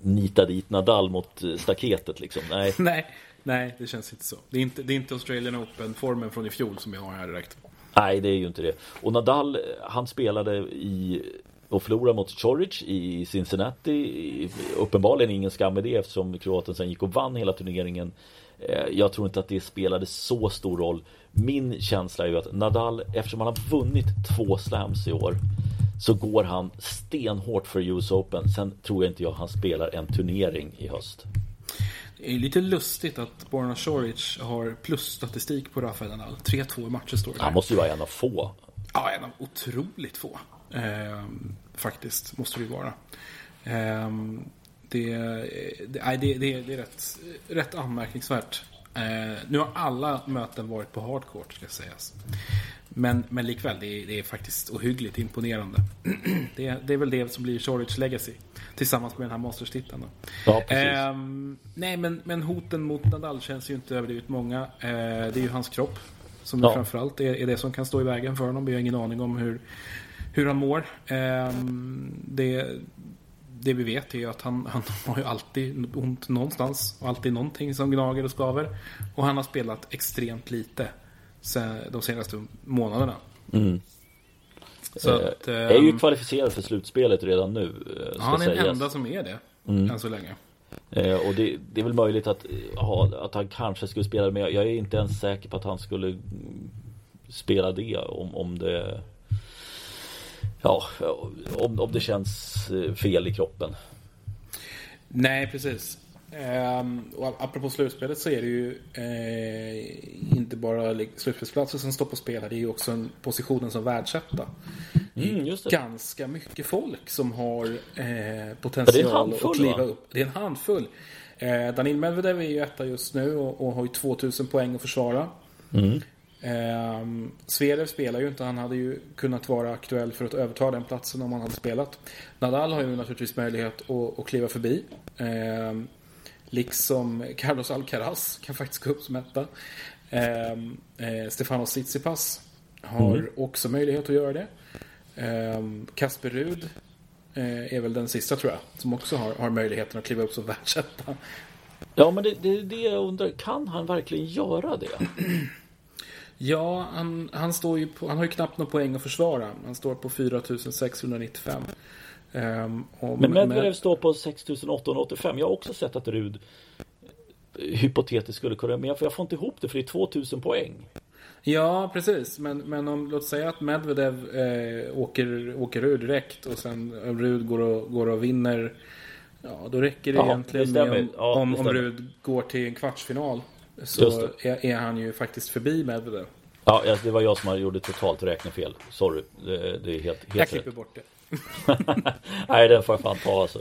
nita dit Nadal mot staketet liksom. Nej. nej, nej, det känns inte så. Det är inte, det är inte Australian Open-formen från i fjol som jag har här direkt. Nej, det är ju inte det. Och Nadal, han spelade i och förlorade mot Choric i Cincinnati. Uppenbarligen ingen skam i det eftersom Kroaten sen gick och vann hela turneringen. Eh, jag tror inte att det spelade så stor roll. Min känsla är ju att Nadal, eftersom han har vunnit två slams i år så går han stenhårt för US Open. Sen tror jag inte jag han spelar en turnering i höst. Det är lite lustigt att Borna Choric har plusstatistik på Rafael Nadal. 3-2 matcher står det Han måste ju vara en av få. Ja, en av otroligt få. Ehm, faktiskt, måste det ju vara. Ehm, det, det, det, det, det är rätt, rätt anmärkningsvärt. Ehm, nu har alla möten varit på hardcourt, ska sägas. Men, men likväl, det är, det är faktiskt ohyggligt imponerande. det, det är väl det som blir Chorich legacy. Tillsammans med den här Masters-titeln. Ja, ehm, nej, men, men hoten mot Nadal känns ju inte överdrivet många. Ehm, det är ju hans kropp. Som ja. framförallt är, är det som kan stå i vägen för honom. Vi har ingen aning om hur, hur han mår. Ehm, det, det vi vet är att han, han har ju alltid ont någonstans. Och alltid någonting som gnager och skaver. Och han har spelat extremt lite de senaste månaderna. Mm. Så att, är ju ehm, kvalificerad för slutspelet redan nu. Eh, ja, han är den enda som är det. Mm. Än så länge. Eh, och det, det, är väl möjligt att, ha, att han kanske skulle spela men jag är inte ens säker på att han skulle spela det om, om det Ja, om, om det känns eh, fel i kroppen. Nej, precis. Um, och apropå slutspelet så är det ju eh, inte bara slutspelsplatser som står på spel här. Det är ju också en positionen som världsetta. Mm. Ganska mycket folk som har eh, potential att kliva va? upp. Det är en handfull. Eh, Danil Medvedev är ju etta just nu och, och har ju 2000 poäng att försvara. Mm. Eh, Zverev spelar ju inte. Han hade ju kunnat vara aktuell för att överta den platsen om han hade spelat. Nadal har ju naturligtvis möjlighet att, att kliva förbi. Eh, liksom Carlos Alcaraz kan faktiskt gå upp som etta. Eh, eh, Stefanos Tsitsipas har mm. också möjlighet att göra det. Eh, Kasper Rud eh, är väl den sista tror jag. Som också har, har möjligheten att kliva upp som världsetta. Ja men det, det, det jag undrar, kan han verkligen göra det? Ja, han, han, står ju på, han har ju knappt någon poäng att försvara. Han står på 4695. Um, men Medvedev med... står på 6885. Jag har också sett att Rud hypotetiskt skulle kunna, men jag, får inte ihop det för det är 2000 poäng. Ja, precis. Men, men om, låt säga att Medvedev eh, åker, åker ur direkt och sen Rud går och, går och vinner. Ja, då räcker det ja, egentligen det med om, ja, om, om Rud går till en kvartsfinal. Så är, är, han ju faktiskt förbi Medvedev. Ja, det var jag som gjorde totalt räknefel. Sorry. Det, det är helt, helt Jag klipper bort det. nej, den får jag fan ta alltså.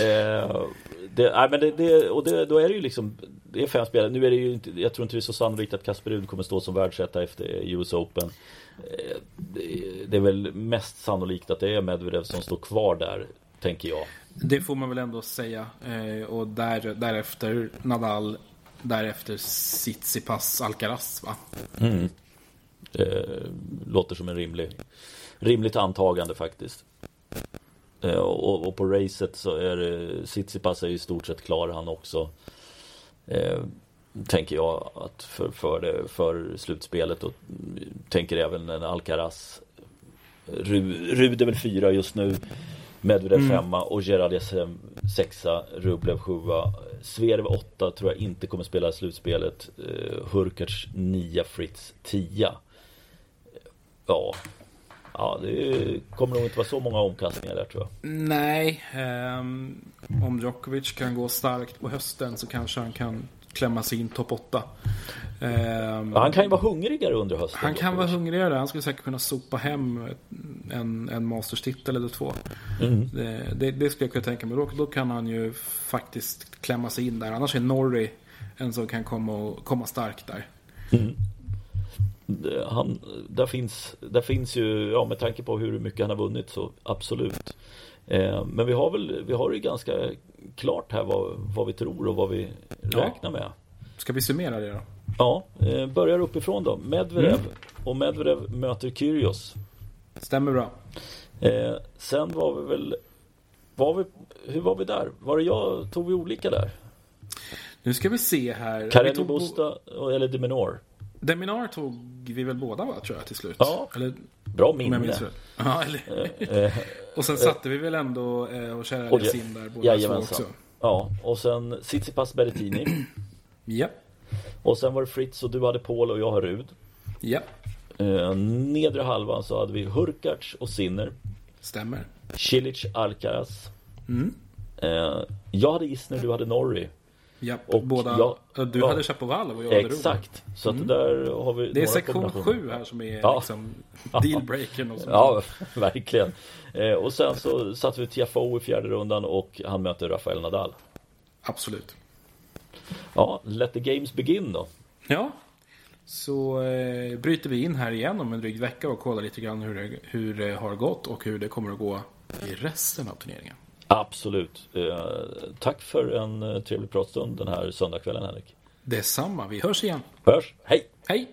Eh, det, nej, men det, det, och det, då är det ju liksom Det är fem spelare. Nu är det ju inte Jag tror inte det är så sannolikt att Kasper Rud kommer stå som världsetta efter US Open. Eh, det, är väl mest sannolikt att det är Medvedev som står kvar där. Tänker jag. Det får man väl ändå säga. Eh, och där, därefter Nadal. Därefter Tsitsipas Alcaraz va? Mm. Det låter som en rimlig Rimligt antagande faktiskt. Eh, och, och, på racet så är det Tsitsipas är i stort sett klar han också. Eh, tänker jag att för, för, det, för slutspelet och tänker även en Alcaraz. Rud är väl fyra just nu. Medvedev mm. femma och Gerard SM sexa, Rublev sjua. Zverev åtta tror jag inte kommer spela slutspelet. Eh, Hurkacz nia, Fritz tia. Ja, Ja, det kommer nog inte vara så många omkastningar där tror jag. Nej, um, om Djokovic kan gå starkt på hösten så kanske han kan klämma sig in topp 8. Um, han kan ju vara hungrigare under hösten. Han kan vara hungrigare. Han skulle säkert kunna sopa hem en, en Masters-titel eller två. Mm. Det, det, det, skulle jag kunna tänka mig. Då, då kan han ju faktiskt klämma sig in där. Annars är Norrie en som kan komma, och, komma starkt där. Mm han, där, finns, där finns ju, ja med tanke på hur mycket han har vunnit så absolut. Eh, men vi har väl, vi har ju ganska klart här vad, vad vi tror och vad vi räknar med. Ska vi summera det då? Ja, eh, börjar uppifrån då. Medvedev mm. och Medvedev möter Kyrgios. Stämmer bra. Eh, sen var vi väl var vi, hur var vi där? Var det jag, tog vi olika där? Nu ska vi se här. Bo- Busta eller Diminor? Deminar tog vi väl båda va, tror jag till slut? Ja. Eller, Bra minne. Ja, eller... Eh, och sen satte vi väl ändå eh, och Alias in där båda två också. Ja, och sen Tsitsipas Berrettini. Ja. Och sen var det Fritz och du hade Paul och jag har Rud. Ja, Eh, nedre halvan så hade vi Hurkacz och Sinner. stämmer. Cilic Alcaraz. Mm. Eh, jag hade Isner, du hade Norrie. Ja, Och båda... jag- ja, du ja. hade Chapovalov och jag hade. Exakt. Så att där har vi Mm. Det är sektion kombinationer. 7 här som är Ja. liksom dealbreakern och sånt. Ja, verkligen. Eh, och sen så satte vi Tiafoe i fjärde rundan och han möter Rafael Nadal. Absolut. Ja, let the games begin då. Ja, så eh, bryter vi in här igen om en dryg vecka och kollar lite grann hur det, hur det har gått och hur det kommer att gå i resten av turneringen. Absolut. Eh, tack för en eh, trevlig pratstund den här söndagskvällen Henrik. Detsamma, vi hörs igen. Hörs, hej! Hej!